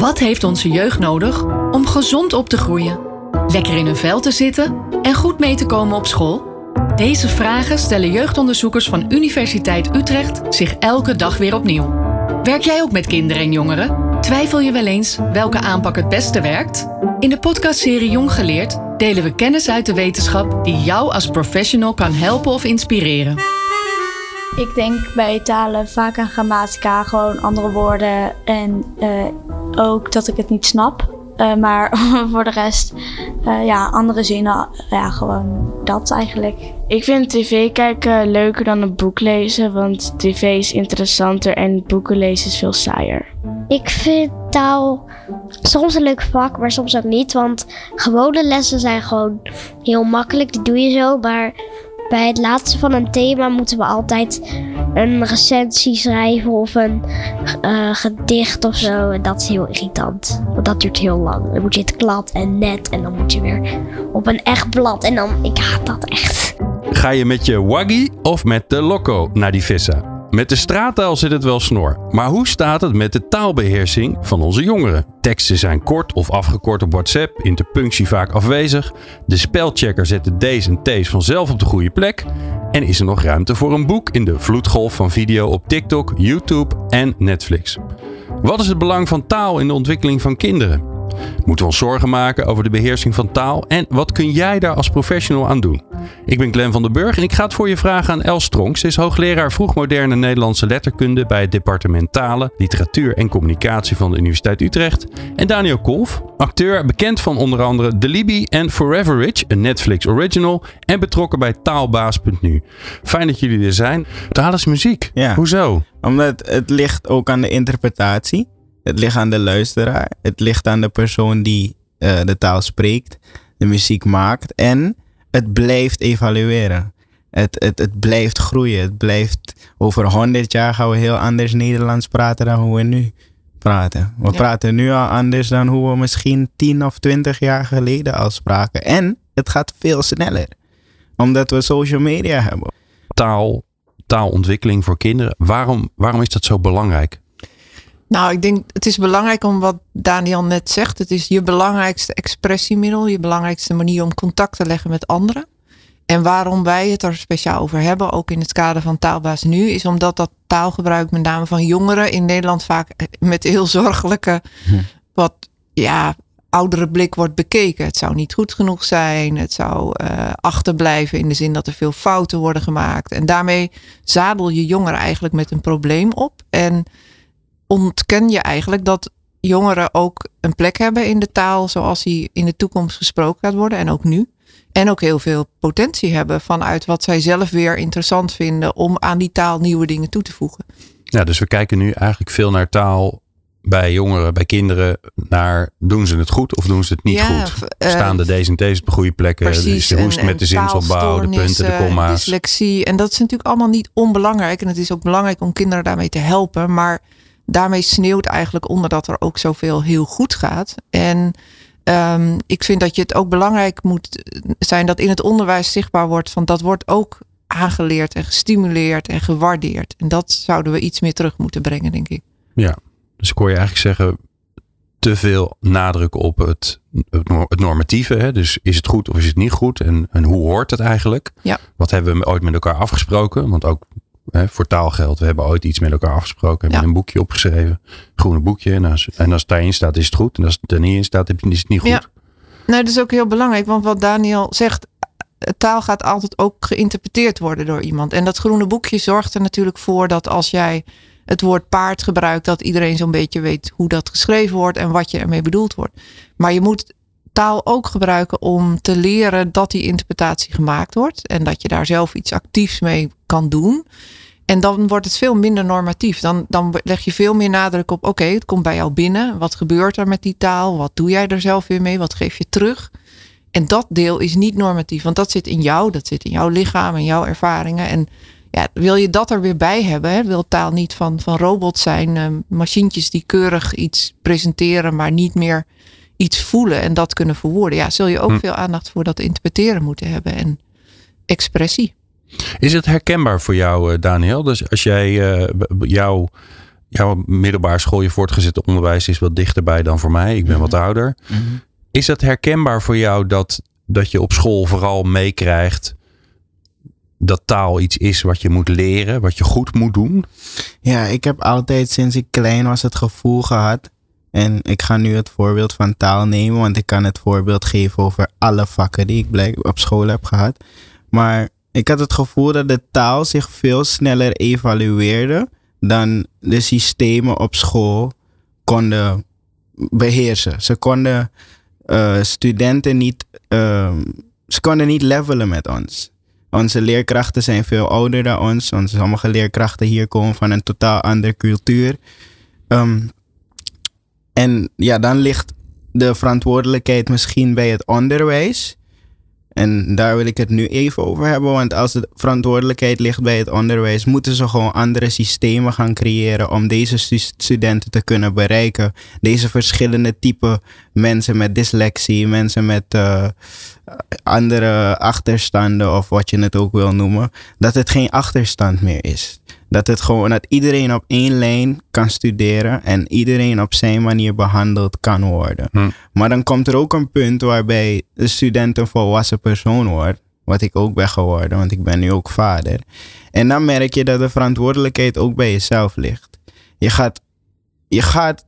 Wat heeft onze jeugd nodig om gezond op te groeien? Lekker in hun vel te zitten en goed mee te komen op school? Deze vragen stellen jeugdonderzoekers van Universiteit Utrecht zich elke dag weer opnieuw. Werk jij ook met kinderen en jongeren? Twijfel je wel eens welke aanpak het beste werkt? In de podcastserie Jong Geleerd delen we kennis uit de wetenschap die jou als professional kan helpen of inspireren. Ik denk bij talen vaak aan grammatica, gewoon andere woorden en uh, ook dat ik het niet snap. Uh, maar voor de rest, uh, ja, andere zinnen, ja, gewoon dat eigenlijk. Ik vind tv kijken leuker dan een boek lezen, want tv is interessanter en boeken lezen is veel saaier. Ik vind taal soms een leuk vak, maar soms ook niet, want gewone lessen zijn gewoon heel makkelijk, die doe je zo, maar bij het laatste van een thema moeten we altijd een recensie schrijven of een uh, gedicht of zo. En dat is heel irritant. Want dat duurt heel lang. Dan moet je het klad en net en dan moet je weer op een echt blad. En dan, ik haat dat echt. Ga je met je waggy of met de loco naar die vissa? Met de straattaal zit het wel snor. Maar hoe staat het met de taalbeheersing van onze jongeren? Teksten zijn kort of afgekort op WhatsApp, interpunctie vaak afwezig. De spelchecker zet de D's en T's vanzelf op de goede plek. En is er nog ruimte voor een boek in de vloedgolf van video op TikTok, YouTube en Netflix? Wat is het belang van taal in de ontwikkeling van kinderen? Moeten we ons zorgen maken over de beheersing van taal? En wat kun jij daar als professional aan doen? Ik ben Glenn van den Burg en ik ga het voor je vragen aan Els Stronk. Ze is hoogleraar vroegmoderne Nederlandse letterkunde bij het departement Talen, Literatuur en Communicatie van de Universiteit Utrecht. En Daniel Kolf, acteur, bekend van onder andere The Libby en Forever Rich, een Netflix original. En betrokken bij taalbaas.nu. Fijn dat jullie er zijn. Taal is muziek. Ja. Hoezo? Omdat het ligt ook aan de interpretatie. Het ligt aan de luisteraar. Het ligt aan de persoon die uh, de taal spreekt, de muziek maakt. En het blijft evalueren. Het, het, het blijft groeien. Het blijft, over honderd jaar gaan we heel anders Nederlands praten dan hoe we nu praten. We praten nu al anders dan hoe we misschien tien of twintig jaar geleden al spraken. En het gaat veel sneller. Omdat we social media hebben. Taal, taalontwikkeling voor kinderen. Waarom, waarom is dat zo belangrijk? Nou, ik denk het is belangrijk om wat Daniel net zegt. Het is je belangrijkste expressiemiddel, je belangrijkste manier om contact te leggen met anderen. En waarom wij het er speciaal over hebben, ook in het kader van Taalbaas Nu, is omdat dat taalgebruik met name van jongeren in Nederland vaak met heel zorgelijke, hm. wat ja, oudere blik wordt bekeken. Het zou niet goed genoeg zijn, het zou uh, achterblijven in de zin dat er veel fouten worden gemaakt. En daarmee zadel je jongeren eigenlijk met een probleem op. En ontken je eigenlijk dat jongeren ook een plek hebben in de taal zoals die in de toekomst gesproken gaat worden en ook nu. En ook heel veel potentie hebben vanuit wat zij zelf weer interessant vinden om aan die taal nieuwe dingen toe te voegen. Ja, dus we kijken nu eigenlijk veel naar taal bij jongeren, bij kinderen, naar doen ze het goed of doen ze het niet goed? Uh, Staan de deze en deze op de goede plekken? Precies, de hoest met de zinsopbouw, de punten, de komma's. Dyslexie. En dat is natuurlijk allemaal niet onbelangrijk. En het is ook belangrijk om kinderen daarmee te helpen. Maar daarmee sneeuwt eigenlijk onder dat er ook zoveel heel goed gaat. En um, ik vind dat je het ook belangrijk moet zijn dat in het onderwijs zichtbaar wordt van dat wordt ook aangeleerd en gestimuleerd en gewaardeerd. En dat zouden we iets meer terug moeten brengen, denk ik. Ja, dus ik hoor je eigenlijk zeggen te veel nadruk op het, het normatieve. Hè? Dus is het goed of is het niet goed? En, en hoe hoort het eigenlijk? Ja. Wat hebben we ooit met elkaar afgesproken? Want ook hè, voor taalgeld. We hebben ooit iets met elkaar afgesproken. Hebben een boekje opgeschreven. Groene boekje. En als, en als het daarin staat is het goed. En als het er niet in staat is het niet goed. Ja. Nou, dat is ook heel belangrijk. Want wat Daniel zegt. Taal gaat altijd ook geïnterpreteerd worden door iemand. En dat groene boekje zorgt er natuurlijk voor dat als jij het woord paard gebruikt, dat iedereen zo'n beetje weet hoe dat geschreven wordt en wat je ermee bedoeld wordt. Maar je moet taal ook gebruiken om te leren dat die interpretatie gemaakt wordt en dat je daar zelf iets actiefs mee kan doen. En dan wordt het veel minder normatief. Dan, dan leg je veel meer nadruk op: oké, het komt bij jou binnen. Wat gebeurt er met die taal? Wat doe jij er zelf weer mee? Wat geef je terug? En dat deel is niet normatief, want dat zit in jou, dat zit in jouw lichaam en jouw ervaringen. En ja, wil je dat er weer bij hebben? Hè? Wil taal niet van, van robots zijn, uh, machientjes die keurig iets presenteren, maar niet meer iets voelen en dat kunnen verwoorden? Ja, zul je ook hm. veel aandacht voor dat interpreteren moeten hebben en expressie. Is het herkenbaar voor jou, eh, Daniel? Dus als jij uh, jouw jouw middelbare school, je voortgezet onderwijs is wat dichterbij dan voor mij. Ik ben wat ouder. Mhm. Is dat herkenbaar voor jou dat, dat je op school vooral meekrijgt dat taal iets is wat je moet leren, wat je goed moet doen? Ja, ik heb altijd sinds ik klein was het gevoel gehad. En ik ga nu het voorbeeld van taal nemen, want ik kan het voorbeeld geven over alle vakken die ik op school heb gehad. Maar ik had het gevoel dat de taal zich veel sneller evalueerde dan de systemen op school konden beheersen. Ze konden eh, studenten niet, ehm, ze konden niet levelen met ons. Onze leerkrachten zijn veel ouder dan ons. Onze, sommige leerkrachten hier komen van een totaal andere cultuur. Ehm, en ja, dan ligt de verantwoordelijkheid misschien bij het onderwijs. En daar wil ik het nu even over hebben. Want als de verantwoordelijkheid ligt bij het onderwijs, moeten ze gewoon andere systemen gaan creëren om deze stu- studenten te kunnen bereiken. Deze verschillende type mensen met dyslexie, mensen met eh, andere achterstanden of wat je het ook wil noemen. Dat het geen achterstand meer is. Dat het gewoon dat iedereen op één lijn kan studeren en iedereen op zijn manier behandeld kan worden. Hm. Maar dan komt er ook een punt waarbij de student een volwassen persoon wordt. Wat ik ook ben geworden, want ik ben nu ook vader. En dan merk je dat de verantwoordelijkheid ook bij jezelf ligt. Je gaat, je gaat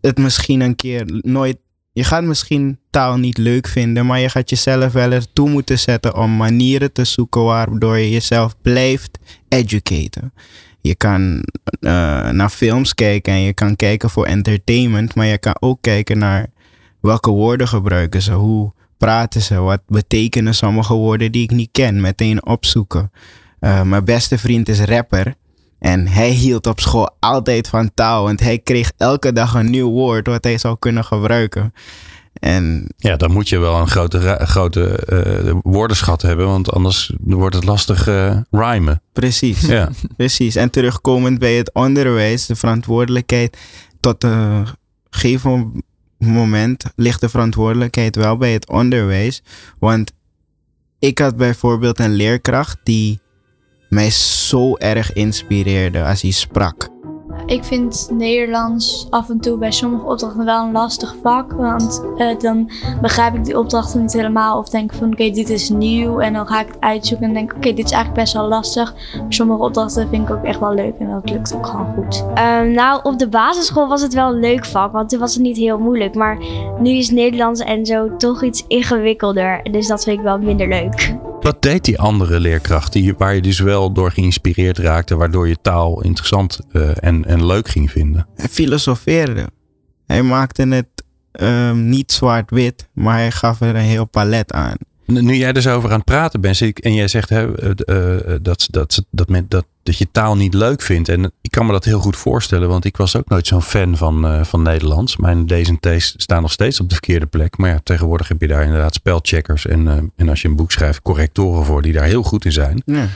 het misschien een keer nooit. Je gaat misschien taal niet leuk vinden, maar je gaat jezelf wel ertoe moeten zetten om manieren te zoeken waardoor je jezelf blijft educaten. Je kan eh, naar films kijken en je kan kijken voor entertainment, maar je kan ook kijken naar welke woorden gebruiken ze, hoe praten ze, wat betekenen sommige woorden die ik niet ken, meteen opzoeken. Eh, mijn beste vriend is rapper en hij hield op school altijd van taal, want hij kreeg elke dag een nieuw woord wat hij zou kunnen gebruiken. En Ja, dan moet je wel een grote, grote eh, woordenschat hebben, want anders wordt het lastig rhymen. precies. Ja. Precies. En terugkomend bij het onderwijs, de verantwoordelijkheid tot een gegeven moment ligt de verantwoordelijkheid wel bij het onderwijs. Want ik had bijvoorbeeld een leerkracht die mij zo erg inspireerde als hij sprak. Ik vind Nederlands af en toe bij sommige opdrachten wel een lastig vak. Want eh, dan begrijp ik die opdrachten niet helemaal. Of denk van oké, dit is nieuw. En dan ga ik het uitzoeken en denk oké, dit is eigenlijk best wel lastig. Maar sommige opdrachten vind ik ook echt wel leuk. En dat lukt ook gewoon goed. Ehm, nou, op de basisschool was het wel een leuk vak, want toen was het niet heel moeilijk. Maar nu is Nederlands en zo toch iets ingewikkelder. Dus dat vind ik wel minder leuk. Wat deed die andere leerkracht die, waar je dus wel door geïnspireerd raakte, waardoor je taal interessant eh, en, en leuk ging vinden? Hij filosofeerde. Hij maakte het ehm, niet zwart-wit, maar hij gaf er een heel palet aan. Nu jij er zo over aan het praten bent en jij zegt hè, eh, eh, dat, dat, dat, men, dat, dat je taal niet leuk vindt. En ik kan me dat heel goed voorstellen, want ik was ook nooit zo'n fan van, eh, van Nederlands. Mijn D's en T's staan nog steeds op de verkeerde plek. Maar ja, tegenwoordig heb je daar inderdaad spelcheckers. En, eh, en als je een boek schrijft, correctoren voor die daar heel goed in zijn. Ja.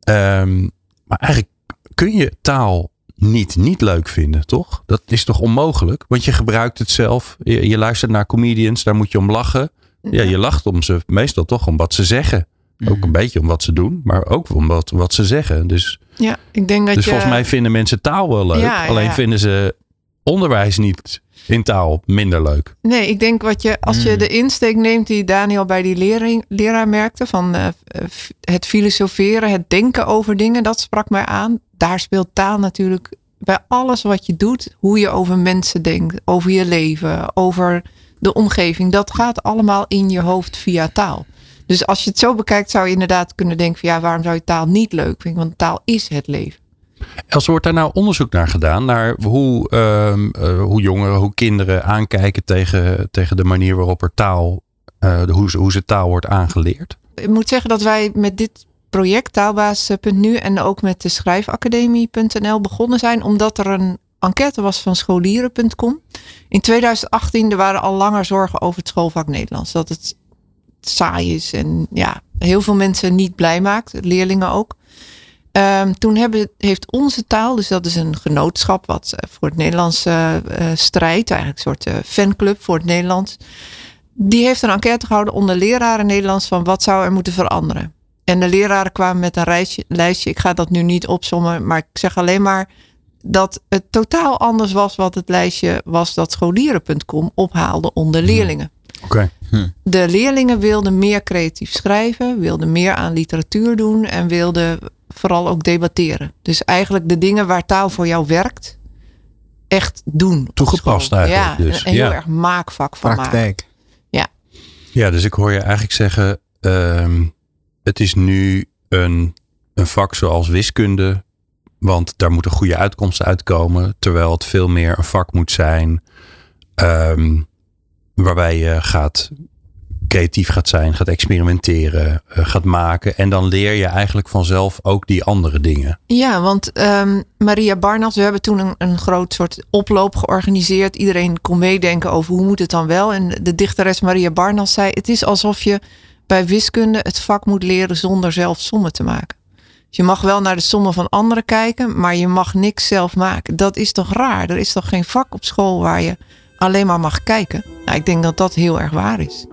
Ehm, maar eigenlijk kun je taal niet niet leuk vinden, toch? Dat is toch onmogelijk? Want je gebruikt het zelf. Je, je luistert naar comedians, daar moet je om lachen. Ja, je lacht om ze meestal toch om wat ze zeggen. Ook een beetje om wat ze doen, maar ook om wat, wat ze zeggen. Dus, Ja, ik denk dat dus je... volgens mij vinden mensen taal wel leuk. Ja, alleen ja. vinden ze onderwijs niet in taal minder leuk. Nee, ik denk wat je, als je Mm. de insteek neemt die Daniel bij die lering, leraar merkte, van eh, eh, het filosoferen, het denken over dingen, dat sprak mij aan. Daar speelt taal natuurlijk bij alles wat je doet, hoe je over mensen denkt, over je leven, over de omgeving. Dat gaat allemaal in je hoofd via taal. Dus als je het zo bekijkt, zou je inderdaad kunnen denken van ja, waarom zou je taal niet leuk vinden? Want taal is het leven. Els, wordt daar nou onderzoek naar gedaan? Naar hoe, ehm, eh, hoe jongeren, hoe kinderen aankijken tegen, tegen de manier waarop er taal, de, hoe, ze, hoe ze taal wordt aangeleerd? ik moet zeggen dat wij met dit project taalbaas.nu en ook met de schrijfacademie.nl begonnen zijn omdat er een enquête was van scholieren.com. In 2018 er waren al langer zorgen over het schoolvak Nederlands. Dat het saai is en ja, heel veel mensen niet blij maakt, leerlingen ook. Ehm, toen hebben, heeft onze taal, dus dat is een genootschap wat eh, voor het Nederlands eh, strijdt, eigenlijk een soort fanclub voor het Nederlands. Die heeft een enquête gehouden onder leraren Nederlands van wat zou er moeten veranderen. En de leraren kwamen met een lijstje. Ik ga dat nu niet opzommen, maar ik zeg alleen maar dat het totaal anders was wat het lijstje was dat scholieren.com ophaalde onder leerlingen. Oké. De leerlingen wilden meer creatief schrijven, wilden meer aan literatuur doen en wilden vooral ook debatteren. Dus eigenlijk de dingen waar taal voor jou werkt, echt doen. Toegepast eigenlijk Ja, dus. een heel Ja. erg maakvak van maken. Praktijk. Ja, dus ik hoor je eigenlijk zeggen, ehm, het is nu een, een vak zoals wiskunde, want daar moeten goede uitkomsten uitkomen, terwijl het veel meer een vak moet zijn ehm, waarbij je gaat creatief gaat zijn, gaat experimenteren, eh, gaat maken en dan leer je eigenlijk vanzelf ook die andere dingen. Ja, want ehm, Maria Barnas, we hebben toen een, een groot soort oploop georganiseerd. Iedereen kon meedenken over hoe moet het dan wel. En de dichteres Maria Barnas zei: Het is alsof je bij wiskunde het vak moet leren zonder zelf sommen te maken. Dus je mag wel naar de sommen van anderen kijken, maar je mag niks zelf maken. Dat is toch raar? Er is toch geen vak op school waar je alleen maar mag kijken? Nou, ik denk dat dat heel erg waar is.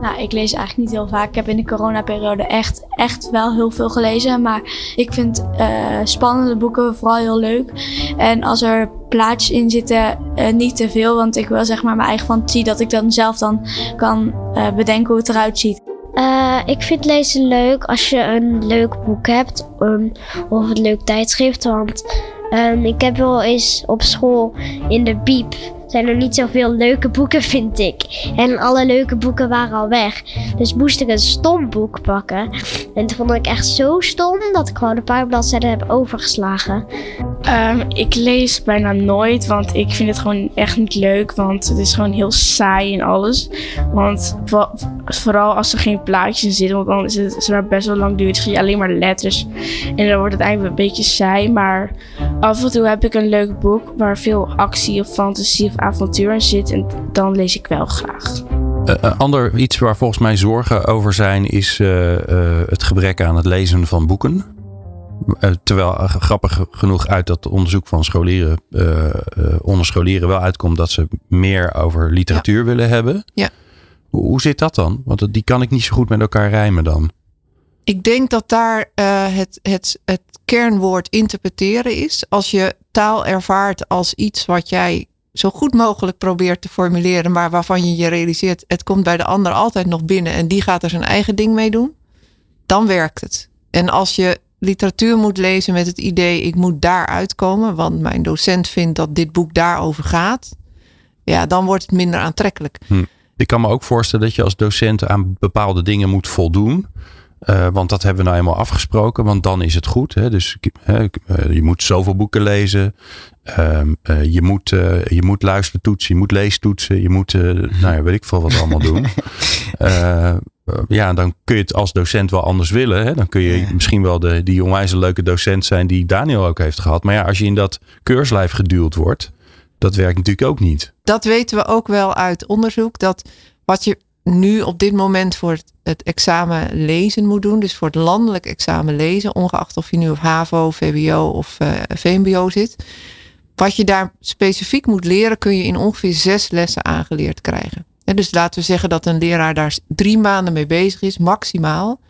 Nou, ik lees eigenlijk niet heel vaak. Ik heb in de coronaperiode echt, echt wel heel veel gelezen. Maar ik vind eh, spannende boeken vooral heel leuk. En als er plaatjes in zitten, eh, niet te veel. Want ik wil zeg maar mijn eigen fantasie dat ik dan zelf dan kan eh, bedenken hoe het eruit ziet. Eh, ik vind lezen leuk als je een leuk boek hebt um, of een leuk tijdschrift. Want ehm, ik heb wel eens op school in de biep zijn er niet zoveel leuke boeken, vind ik. En alle leuke boeken waren al weg. Dus moest ik een stom boek pakken. En toen vond ik echt zo stom dat ik gewoon een paar bladzijden heb overgeslagen. Ehm, ik lees bijna nooit, want ik vind het gewoon echt niet leuk. Want het is gewoon heel saai en alles. Want vo- vooral als er geen plaatjes in zitten, want dan is het het maar best wel lang duurt. Je alleen maar letters. En dan wordt het eigenlijk een beetje saai. Maar af en toe heb ik een leuk boek waar veel actie of fantasie of avontuur in zit. En dan lees ik wel graag. Eh, Een ander iets waar volgens mij zorgen over zijn is eh, eh, het gebrek aan het lezen van boeken. Terwijl grappig genoeg uit dat onderzoek van scholieren, eh, eh, onder scholieren wel uitkomt dat ze meer over literatuur willen hebben. Ja. Hoe, hoe zit dat dan? Want dat- die kan ik niet zo goed met elkaar rijmen dan. Ik denk dat daar eh, het, het, het kernwoord interpreteren is. Als je taal ervaart als iets wat jij zo goed mogelijk probeert te formuleren, maar waarvan je je realiseert, het komt bij de ander altijd nog binnen en die gaat er zijn eigen ding mee doen, dan werkt het. En als je literatuur moet lezen met het idee, ik moet daar uitkomen, want mijn docent vindt dat dit boek daarover gaat, ja, dan wordt het minder aantrekkelijk. Ik kan me ook voorstellen dat je als docent aan bepaalde dingen moet voldoen. Eh, want dat hebben we nou eenmaal afgesproken, want dan is het goed. Hè? Dus eh, je moet zoveel boeken lezen. Ehm, eh, je, moet, eh, je moet luistertoetsen, je moet leestoetsen. Je moet, eh, nou ja, weet ik veel wat allemaal doen. Ja, dan kun je het als docent wel anders willen. Hè? Dan kun je Ja. misschien wel de, die onwijs leuke docent zijn die Daniel ook heeft gehad. Maar ja, als je in dat keurslijf geduwd wordt, dat werkt natuurlijk ook niet. dat weten we ook wel uit onderzoek. Dat wat je nu op dit moment voor het, het examen lezen moet doen. Dus voor het landelijk examen lezen. Ongeacht of je nu op HAVO, VWO of eh, VMBO zit. Wat je daar specifiek moet leren kun je in ongeveer zes lessen aangeleerd krijgen. En dus laten we zeggen dat een leraar daar drie maanden mee bezig is. Maximaal.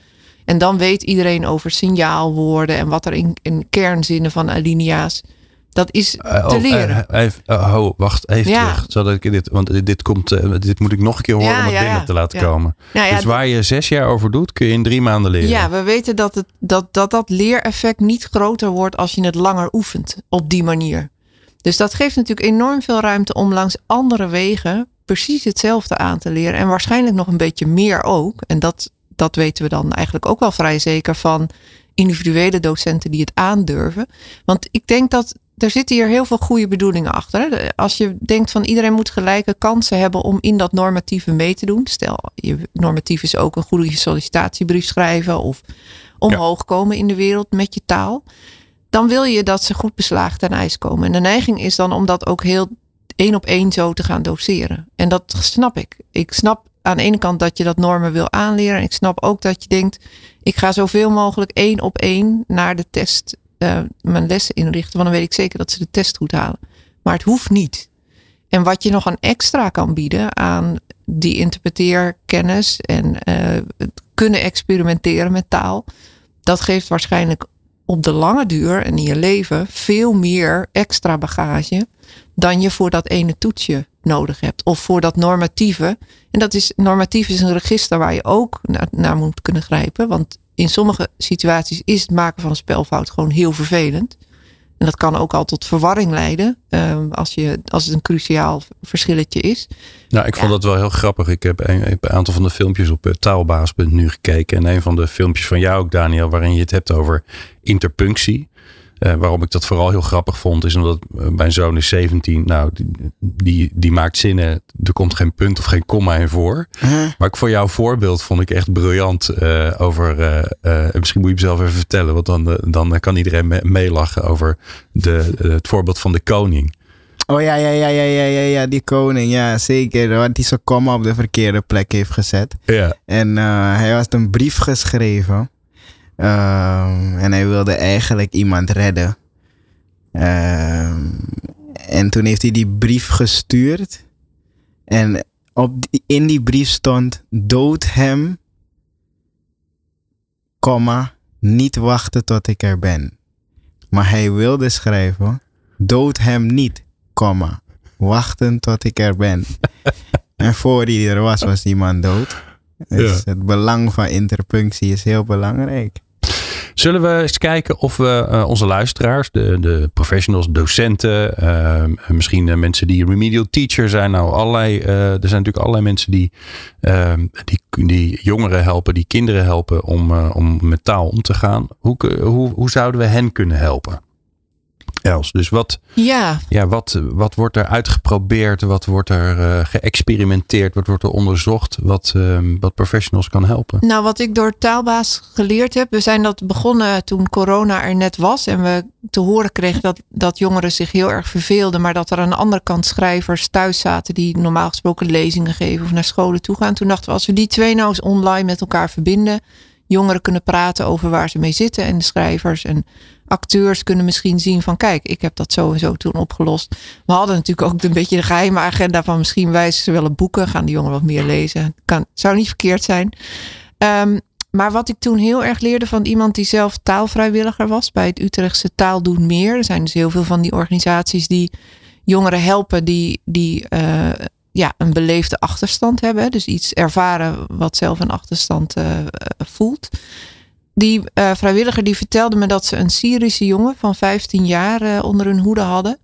En dan weet iedereen over signaalwoorden. En wat er in, in kernzinnen van alinea's. Dat is Eh, te oh, leren. eh, even, oh, wacht, even Ja. terug. Zodat ik dit, want dit, komt, dit moet ik nog een keer horen Ja, om het ja, binnen te laten komen. Nou dus waar je zes jaar over doet, kun je in drie maanden leren. Ja, we weten dat, het, dat, dat dat leereffect niet groter wordt als je het langer oefent op die manier. Dus dat geeft natuurlijk enorm veel ruimte om langs andere wegen precies hetzelfde aan te leren. En waarschijnlijk nog een beetje meer ook. En dat, dat weten we dan eigenlijk ook wel vrij zeker van individuele docenten die het aandurven. Want ik denk dat er zitten hier heel veel goede bedoelingen achter. Als je denkt van iedereen moet gelijke kansen hebben om in dat normatieve mee te doen. Stel, je normatief is ook een goede sollicitatiebrief schrijven of omhoog komen in de wereld met je taal. Dan wil je dat ze goed beslaagd ten ijs komen. En de neiging is dan om dat ook heel één op één zo te gaan doseren. En dat snap ik. Ik snap aan de ene kant dat je dat normen wil aanleren. En ik snap ook dat je denkt, ik ga zoveel mogelijk één op één naar de test eh, mijn lessen inrichten. Want dan weet ik zeker dat ze de test goed halen. Maar het hoeft niet. En wat je nog aan extra kan bieden aan die interpreteerkennis en eh, het kunnen experimenteren met taal, dat geeft waarschijnlijk op de lange duur en in je leven veel meer extra bagage dan je voor dat ene toetsje nodig hebt. Of voor dat normatieve. En dat is, normatief is een register waar je ook naar, naar moet kunnen grijpen. Want in sommige situaties is het maken van een spelfout gewoon heel vervelend. En dat kan ook al tot verwarring leiden um, als, je, als het een cruciaal verschilletje is. Nou, ik vond dat wel heel grappig. Ik heb een, een aantal van de filmpjes op taalbaas.nu gekeken. En een van de filmpjes van jou ook, Daniel, waarin je het hebt over interpunctie. Uh, waarom ik dat vooral heel grappig vond, is omdat mijn zoon is 17. Nou, die, die, maakt zinnen. Er komt geen punt of geen komma in voor. Maar ik voor jouw voorbeeld vond ik echt briljant. Uh, over, uh, misschien moet je hem zelf even vertellen. Want dan, dan kan iedereen me meelachen over de, het voorbeeld van de koning. Oh ja, ja, ja, ja, ja, ja, ja, die koning, ja, zeker. Wat hij zijn komma op de verkeerde plek heeft gezet. Ja. En hij had een brief geschreven. Um, en hij wilde eigenlijk iemand redden. Um, en toen heeft hij die brief gestuurd. En op die, in die brief stond: dood hem, komma, niet wachten tot ik er ben. Maar hij wilde schrijven: dood hem niet, komma, wachten tot ik er ben. en voor hij er was, was die man dood. Dus ja. het belang van interpunctie is heel belangrijk. Zullen we eens kijken of we uh, onze luisteraars, de, de professionals, docenten, uh, misschien uh, mensen die remedial teacher zijn. Nou, allerlei, er zijn natuurlijk allerlei mensen die, die, die jongeren helpen, die kinderen helpen om, om met taal om te gaan. Hoe, hoe, hoe zouden we hen kunnen helpen? Els. Dus wat, ja. Ja, wat, wat wordt er uitgeprobeerd? Wat wordt er uh, geëxperimenteerd? Wat wordt er onderzocht? Wat, uh, wat professionals kan helpen? Nou, wat ik door taalbaas geleerd heb. We zijn dat begonnen toen corona er net was. En we te horen kregen dat, dat jongeren zich heel erg verveelden. Maar dat er aan de andere kant schrijvers thuis zaten. Die normaal gesproken lezingen geven of naar scholen toe gaan. Toen dachten we, als we die twee nou eens online met elkaar verbinden. Jongeren kunnen praten over waar ze mee zitten. En de schrijvers en acteurs kunnen misschien zien van kijk, ik heb dat sowieso toen opgelost. We hadden natuurlijk ook een beetje de geheime agenda van misschien wijzen ze wel een boeken, gaan die jongeren wat meer lezen. Kan, zou niet verkeerd zijn. Um, maar wat ik toen heel erg leerde van iemand die zelf taalvrijwilliger was bij het Utrechtse Taal Doen Meer. Er zijn dus heel veel van die organisaties die jongeren helpen die, die uh, ja, een beleefde achterstand hebben. Dus iets ervaren wat zelf een achterstand uh, voelt die uh, vrijwilliger die vertelde me dat ze een Syrische jongen van 15 jaar onder hun hoede hadden.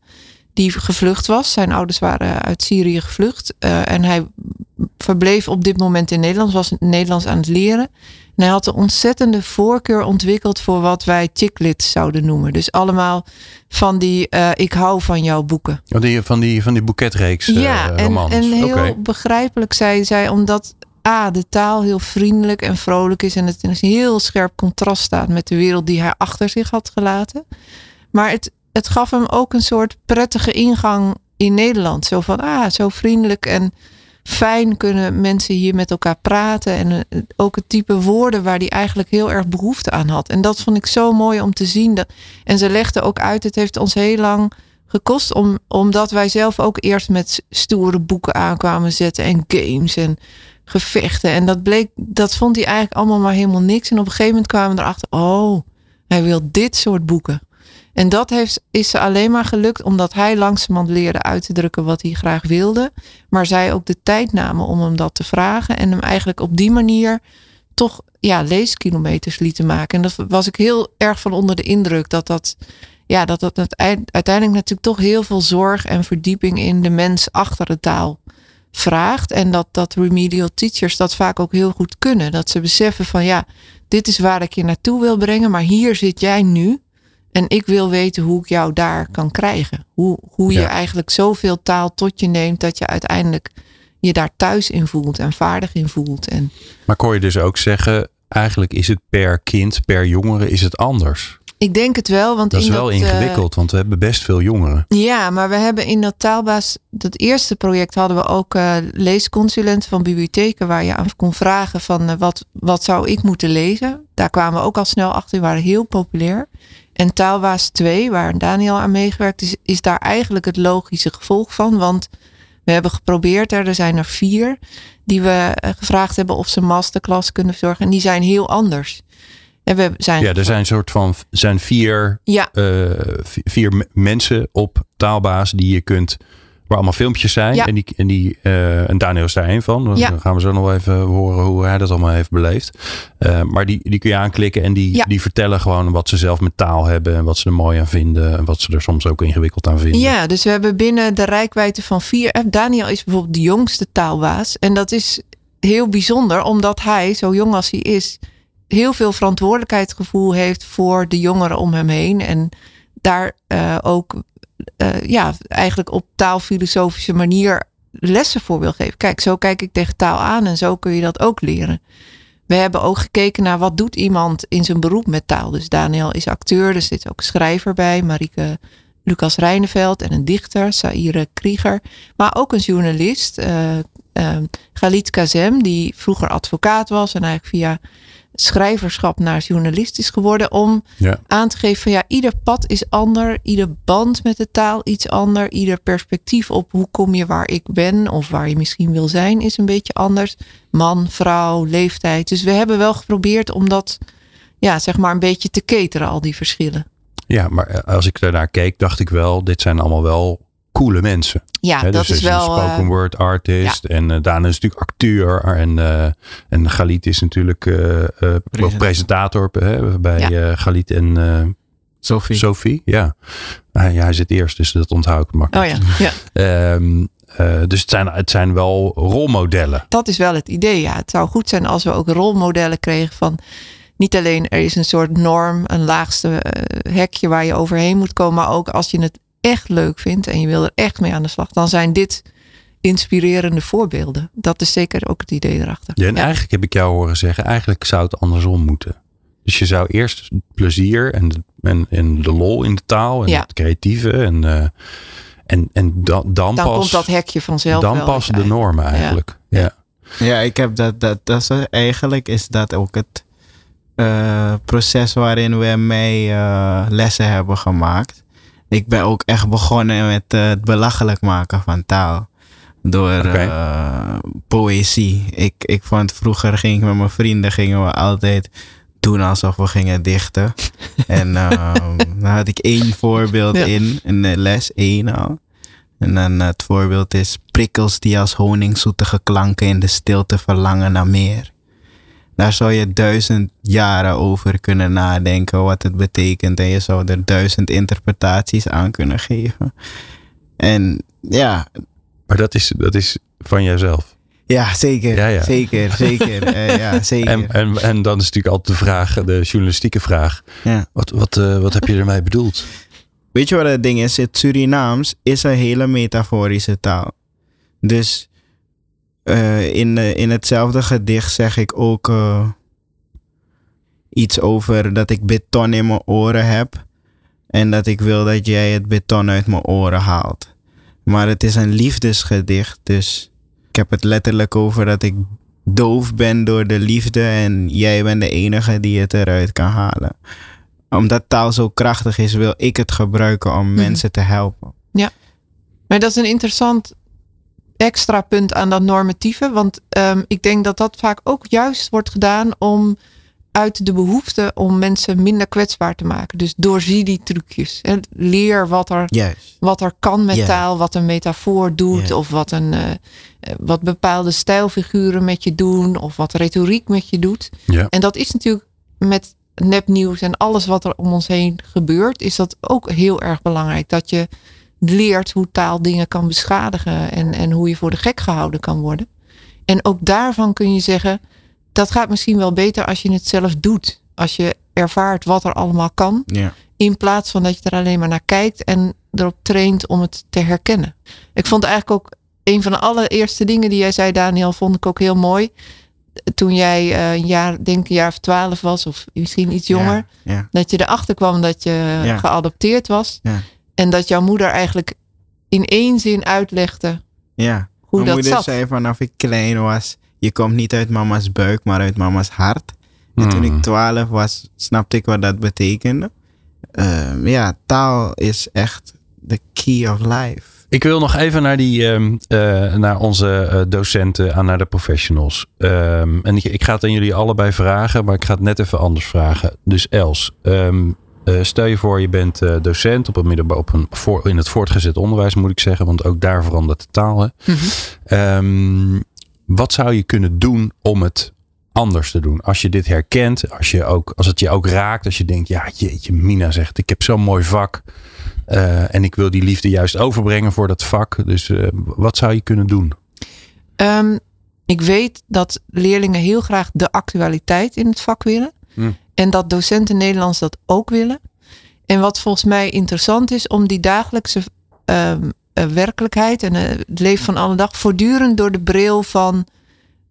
Die gevlucht was. Zijn ouders waren uit Syrië gevlucht. En hij verbleef op dit moment in Nederland. Was Nederlands aan het leren. En hij had een ontzettende voorkeur ontwikkeld voor wat wij chicklits zouden noemen. Dus allemaal van die ik hou van jouw boeken. Oh, die, van, die, van die boeketreeks ja, romans. En, en heel okay. begrijpelijk zei zij, omdat A, de taal heel vriendelijk en vrolijk is. En het in een heel scherp contrast staat met de wereld die hij achter zich had gelaten. Maar het, het gaf hem ook een soort prettige ingang in Nederland. Zo van, ah, zo vriendelijk en fijn kunnen mensen hier met elkaar praten. En eh, ook het type woorden waar hij eigenlijk heel erg behoefte aan had. En dat vond ik zo mooi om te zien. Dat, en ze legde ook uit, het heeft ons heel lang gekost. Om, omdat wij zelf ook eerst met stoere boeken aankwamen zetten en games en gevechten. En dat bleek, dat vond hij eigenlijk allemaal maar helemaal niks. En op een gegeven moment kwamen we erachter, oh, hij wil dit soort boeken. En dat heeft, is ze alleen maar gelukt omdat hij langzamerhand leerde uit te drukken wat hij graag wilde. Maar zij ook de tijd namen om hem dat te vragen. En hem eigenlijk op die manier toch ja, leeskilometers lieten maken. En dat was ik heel erg van onder de indruk. Dat dat, ja, dat, dat uiteindelijk natuurlijk toch heel veel zorg en verdieping in de mens achter de taal vraagt. En dat, dat remedial teachers dat vaak ook heel goed kunnen. Dat ze beseffen van ja, dit is waar ik je naartoe wil brengen, maar hier zit jij nu. En ik wil weten hoe ik jou daar kan krijgen. Hoe, hoe je eigenlijk zoveel taal tot je neemt dat je uiteindelijk je daar thuis in voelt en vaardig in voelt. En... Maar kon je dus ook zeggen, eigenlijk is het per kind, per jongere is het anders. Ik denk het wel. Want dat is in wel dat, ingewikkeld, want we hebben best veel jongeren. Ja, maar we hebben in dat taalbaas, dat eerste project hadden we ook uh, leesconsulenten van bibliotheken waar je aan kon vragen van uh, wat, wat zou ik moeten lezen. Daar kwamen we ook al snel achter, die waren heel populair. En taalbaas 2, waar Daniel aan meegewerkt is, is daar eigenlijk het logische gevolg van. Want we hebben geprobeerd, er, er zijn er vier die we gevraagd hebben of ze masterclass kunnen verzorgen. En die zijn heel anders. En we zijn Ja, er zijn een soort van zijn vier, Ja. eh, vi- vier mensen op taalbaas die je kunt, waar allemaal filmpjes zijn. Ja. En, die, en, die, eh, en Daniel is daar één van. Dan Ja. gaan we zo nog even horen hoe hij dat allemaal heeft beleefd. Eh, maar die, die kun je aanklikken en die, Ja. die vertellen gewoon wat ze zelf met taal hebben. En wat ze er mooi aan vinden. En wat ze er soms ook ingewikkeld aan vinden. Ja, dus we hebben binnen de rijkwijde van vier. eh, Daniel is bijvoorbeeld de jongste taalbaas. En dat is heel bijzonder, omdat hij, zo jong als hij is, heel veel verantwoordelijkheidsgevoel heeft voor de jongeren om hem heen. En daar ook eh, ja, eigenlijk op taalfilosofische manier lessen voor wil geven. Kijk, zo kijk ik tegen taal aan en zo kun je dat ook leren. We hebben ook gekeken naar wat doet iemand in zijn beroep met taal. Dus Daniel is acteur, er zit ook schrijver bij, Marieke Lucas Rijneveld en een dichter, Saire Krieger. Maar ook een journalist, eh eh, Galit Kazem, die vroeger advocaat was en eigenlijk via schrijverschap naar journalist is geworden. Om Ja. aan te geven van ja, ieder pad is ander, ieder band met de taal iets ander, ieder perspectief op hoe kom je waar ik ben of waar je misschien wil zijn is een beetje anders. Man, vrouw, leeftijd. Dus we hebben wel geprobeerd om dat ja, zeg maar een beetje te cateren, al die verschillen. Ja, maar eh, als ik daarnaar keek, dacht ik wel, dit zijn allemaal wel coole mensen. Ja, dat dus er is een wel. spoken eh, word artist. En uh, Daan is natuurlijk acteur. En, uh, en Galit is natuurlijk uh, Present. presentator hè, bij ja. Galit en Sophie. Sophie. Ja. ja, hij zit eerst, dus dat onthoud ik makkelijk. Oh ja, ja. um, dus het zijn, het zijn wel rolmodellen. Dat is wel het idee. Ja, het zou goed zijn als we ook rolmodellen kregen van niet alleen er is een soort norm, een laagste uh, hekje waar je overheen moet komen, maar ook als je het echt leuk vindt en je wil er echt mee aan de slag, dan zijn dit inspirerende voorbeelden. Dat is zeker ook het idee erachter. Ja, en ja. eigenlijk heb ik jou horen zeggen, eigenlijk zou het andersom moeten. Dus je zou eerst plezier en de, en, en de lol in de taal en Ja. het creatieve en, uh, en, en dan, dan, Dan pas, komt dat hekje vanzelf dan wel pas de normen eigenlijk. Ja. ja. Ja, ik heb dat, dat, dat is eigenlijk is dat ook het uh, proces waarin we mee uh, lessen hebben gemaakt. Ik ben ook echt begonnen met uh, het belachelijk maken van taal. Door Oké. poëzie. Ik, ik vond vroeger ging ik met mijn vrienden gingen we altijd doen alsof we gingen dichten. en dan had ik één voorbeeld Ja. in, in de les één al. En dan het voorbeeld is prikkels die als honingzoetige klanken in de stilte verlangen naar meer. Daar zou je duizend jaren over kunnen nadenken wat het betekent. En je zou er duizend interpretaties aan kunnen geven. En ja, Maar dat is, dat is van jezelf. ja zeker. Ja, ja. Zeker, zeker. eh, ja, zeker. En, en, en dan is natuurlijk altijd de vraag, de journalistieke vraag. ja. Wat, wat, uh, wat heb je ermee bedoeld? Weet je wat het ding is? Het Surinaams is een hele metaforische taal. Dus uh, in, uh, in hetzelfde gedicht zeg ik ook uh, iets over dat ik beton in mijn oren heb. En dat ik wil dat jij het beton uit mijn oren haalt. Maar het is een liefdesgedicht. Dus ik heb het letterlijk over dat ik doof ben door de liefde. En jij bent de enige die het eruit kan halen omdat taal zo krachtig is, wil ik het gebruiken om Mhm. mensen te helpen. Maar dat is een interessant extra punt aan dat normatieve. Want um, ik denk dat dat vaak ook juist wordt gedaan om uit de behoefte om mensen minder kwetsbaar te maken. Dus doorzie die trucjes. Hè. Leer wat er, Juist. wat er kan met taal, wat een metafoor doet, of wat, een, uh, wat bepaalde stijlfiguren met je doen, of wat retoriek met je doet. Ja. En dat is natuurlijk met nepnieuws en alles wat er om ons heen gebeurt, is dat ook heel erg belangrijk. Dat je leert hoe taal dingen kan beschadigen en, en hoe je voor de gek gehouden kan worden. En ook daarvan kun je zeggen, dat gaat misschien wel beter als je het zelf doet. Als je ervaart wat er allemaal kan, Ja. in plaats van dat je er alleen maar naar kijkt en erop traint om het te herkennen. Ik vond eigenlijk ook een van de allereerste dingen die jij zei, Daniel, vond ik ook heel mooi. Toen jij uh, een jaar, denk een jaar of twaalf was, of misschien iets jonger, Ja. ja. dat je erachter kwam dat je Ja. geadopteerd was. En dat jouw moeder eigenlijk in één zin uitlegde ja. hoe Mijn dat moeder zat. zei vanaf ik klein was, je komt niet uit mama's buik, maar uit mama's hart. En toen Hmm. ik twaalf was, snapte ik wat dat betekende. Uh, ja, taal is echt the key of life. Ik wil nog even naar, die, ehm, eh, naar onze eh, docenten, aan naar de professionals. Ehm, en ik, ik ga het aan jullie allebei vragen, maar ik ga het net even anders vragen. Dus Els, ehm, eh, stel je voor je bent eh, docent op een middenbouw, op een voor, in het voortgezet onderwijs moet ik zeggen, want ook daar verandert de taal. Hè? Ehm, wat zou je kunnen doen om het anders te doen? Als je dit herkent, als, je ook, als het je ook raakt, als je denkt, ja jeetje, Mina zegt, ik heb zo'n mooi vak. eh, en ik wil die liefde juist overbrengen voor dat vak. Dus wat zou je kunnen doen? Ehm, ik weet dat leerlingen heel graag de actualiteit in het vak willen. Hm. En dat docenten Nederlands dat ook willen. En wat volgens mij interessant is om die dagelijkse ehm, eh, werkelijkheid en eh, het leven van alle dag voortdurend door de bril van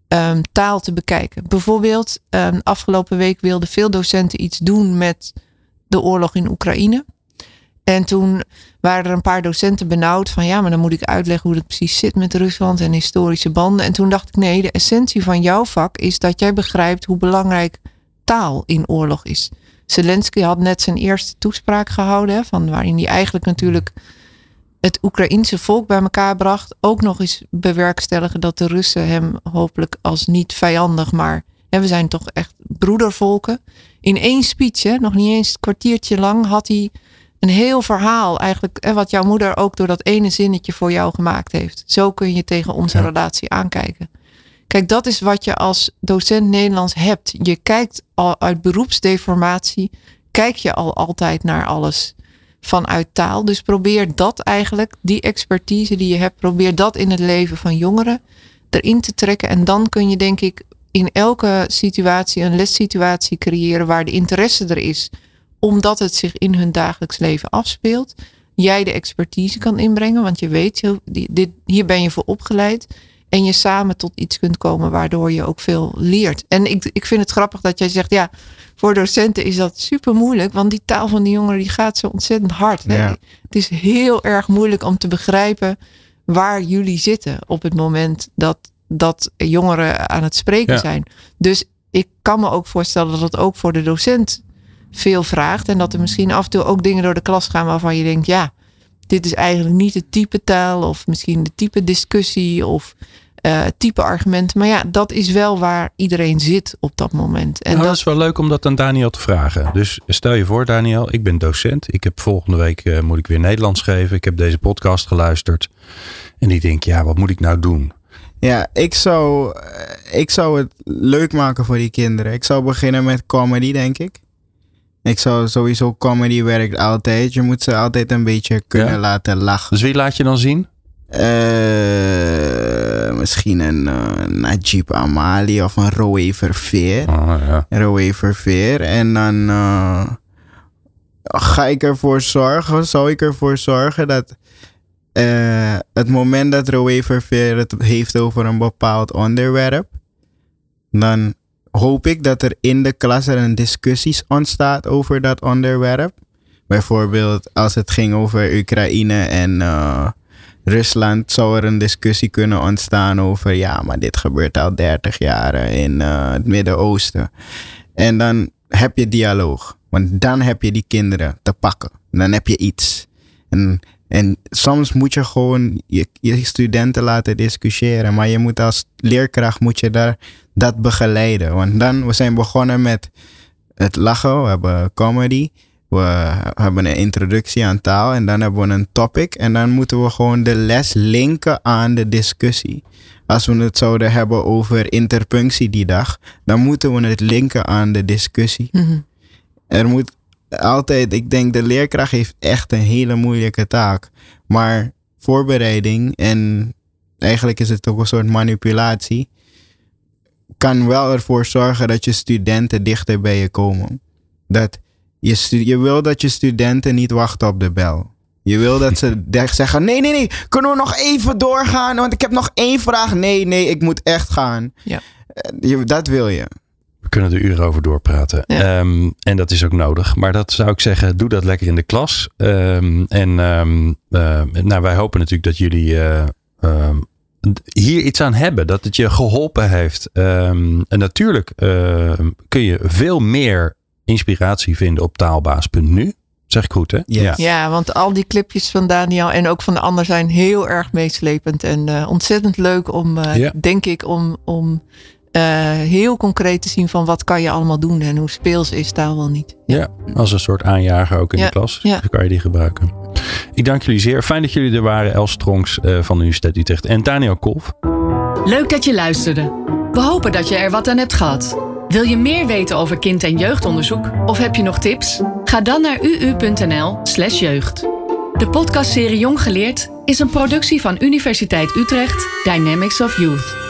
ehm, taal te bekijken. Bijvoorbeeld, ehm, afgelopen week wilden veel docenten iets doen met de oorlog in Oekraïne. En toen waren er een paar docenten benauwd van ja, maar dan moet ik uitleggen hoe het precies zit met Rusland en historische banden. En toen dacht ik nee, de essentie van jouw vak is dat jij begrijpt hoe belangrijk taal in oorlog is. Zelensky had net zijn eerste toespraak gehouden, hè, van waarin hij eigenlijk natuurlijk het Oekraïense volk bij elkaar bracht. Ook nog eens bewerkstelligen dat de Russen hem hopelijk als niet vijandig, maar hè, we zijn toch echt broedervolken. In één speech, hè, nog niet eens een kwartiertje lang, had hij een heel verhaal eigenlijk, hè, wat jouw moeder ook door dat ene zinnetje voor jou gemaakt heeft. Zo kun je tegen onze Ja. relatie aankijken. Kijk, dat is wat je als docent Nederlands hebt. Je kijkt al uit beroepsdeformatie, kijk je al altijd naar alles vanuit taal. Dus probeer dat eigenlijk, die expertise die je hebt, probeer dat in het leven van jongeren erin te trekken. En dan kun je denk ik in elke situatie een lessituatie creëren waar de interesse er is, omdat het zich in hun dagelijks leven afspeelt. Jij de expertise kan inbrengen, want je weet, hier ben je voor opgeleid. En je samen tot iets kunt komen waardoor je ook veel leert. En ik, ik vind het grappig dat jij zegt, ja, voor docenten is dat super moeilijk. Want die taal van die jongeren die gaat zo ontzettend hard. Ja. Het is heel erg moeilijk om te begrijpen waar jullie zitten op het moment dat, dat jongeren aan het spreken Ja. zijn. Dus ik kan me ook voorstellen dat het ook voor de docent veel vraagt. En dat er misschien af en toe ook dingen door de klas gaan waarvan je denkt, ja, dit is eigenlijk niet het type taal of misschien de type discussie of eh, type argumenten. Maar ja, dat is wel waar iedereen zit op dat moment. En Nou, dat dat is wel leuk om dat aan Daniel te vragen. Dus stel je voor, Daniel, ik ben docent. Ik heb volgende week eh, moet ik weer Nederlands geven. Ik heb deze podcast geluisterd. En ik denk, ja, wat moet ik nou doen? Ja, ik zou, eh, ik zou het leuk maken voor die kinderen. Ik zou beginnen met comedy, denk ik. Ik zou sowieso, comedy werkt altijd. Je moet ze altijd een beetje kunnen Ja. laten lachen. Dus wie laat je dan zien? Eh, misschien een eh, Najib Amali of een Roe Verveer. Oh, ja. Roe Verveer. En dan eh, ga ik ervoor zorgen, zou ik ervoor zorgen dat eh, het moment dat Roe Verveer het heeft over een bepaald onderwerp, dan hoop ik dat er in de klas er een discussies ontstaat over dat onderwerp. Bijvoorbeeld als het ging over Oekraïne en Rusland, zou er een discussie kunnen ontstaan over, ja, maar dit gebeurt al 30 jaar in eh, het Midden-Oosten. En dan heb je dialoog. Want dan heb je die kinderen te pakken. Dan heb je iets. En, en soms moet je gewoon je, je studenten laten discussiëren. Maar je moet als leerkracht moet je daar, dat begeleiden. Want dan, we zijn begonnen met het lachen. We hebben comedy. We hebben een introductie aan taal. En dan hebben we een topic. En dan moeten we gewoon de les linken aan de discussie. Als we het zouden hebben over interpunctie die dag, dan moeten we het linken aan de discussie. Mhm. Er moet altijd, ik denk de leerkracht heeft echt een hele moeilijke taak. Maar voorbereiding en eigenlijk is het ook een soort manipulatie, kan wel ervoor zorgen dat je studenten dichter bij je komen. Dat je, je wil dat je studenten niet wachten op de bel. Je wil dat ze zeggen: nee, nee, nee, kunnen we nog even doorgaan? Want ik heb nog één vraag. Nee, nee, ik moet echt gaan. Ja. Eh, je- dat wil je. We kunnen er uren over doorpraten. Ja. Ehm, en dat is ook nodig. Maar dat zou ik zeggen, doe dat lekker in de klas. Ehm, en ehm, eh, nou, wij hopen natuurlijk dat jullie eh, ehm, hier iets aan hebben. Dat het je geholpen heeft. Ehm, en natuurlijk kun je veel meer inspiratie vinden op taalbaas.nu. Zeg ik goed, hè? Ja. Ja, want al die clipjes van Daniel en ook van de ander zijn heel erg meeslepend. En eh, ontzettend leuk om, eh, Ja. denk ik, om, om eh, heel concreet te zien van wat kan je allemaal doen en hoe speels is taal wel niet. Ja, als een soort aanjager ook in Ja, de klas. ja. Dan kan je die gebruiken. Ik dank jullie zeer. Fijn dat jullie er waren. Els Strongs eh, van de Universiteit Utrecht en Daniel Kolf. Leuk dat je luisterde. We hopen dat je er wat aan hebt gehad. Wil je meer weten over kind- en jeugdonderzoek of heb je nog tips? Ga dan naar uu.nl/slash jeugd. De podcastserie Jong Geleerd is een productie van Universiteit Utrecht Dynamics of Youth.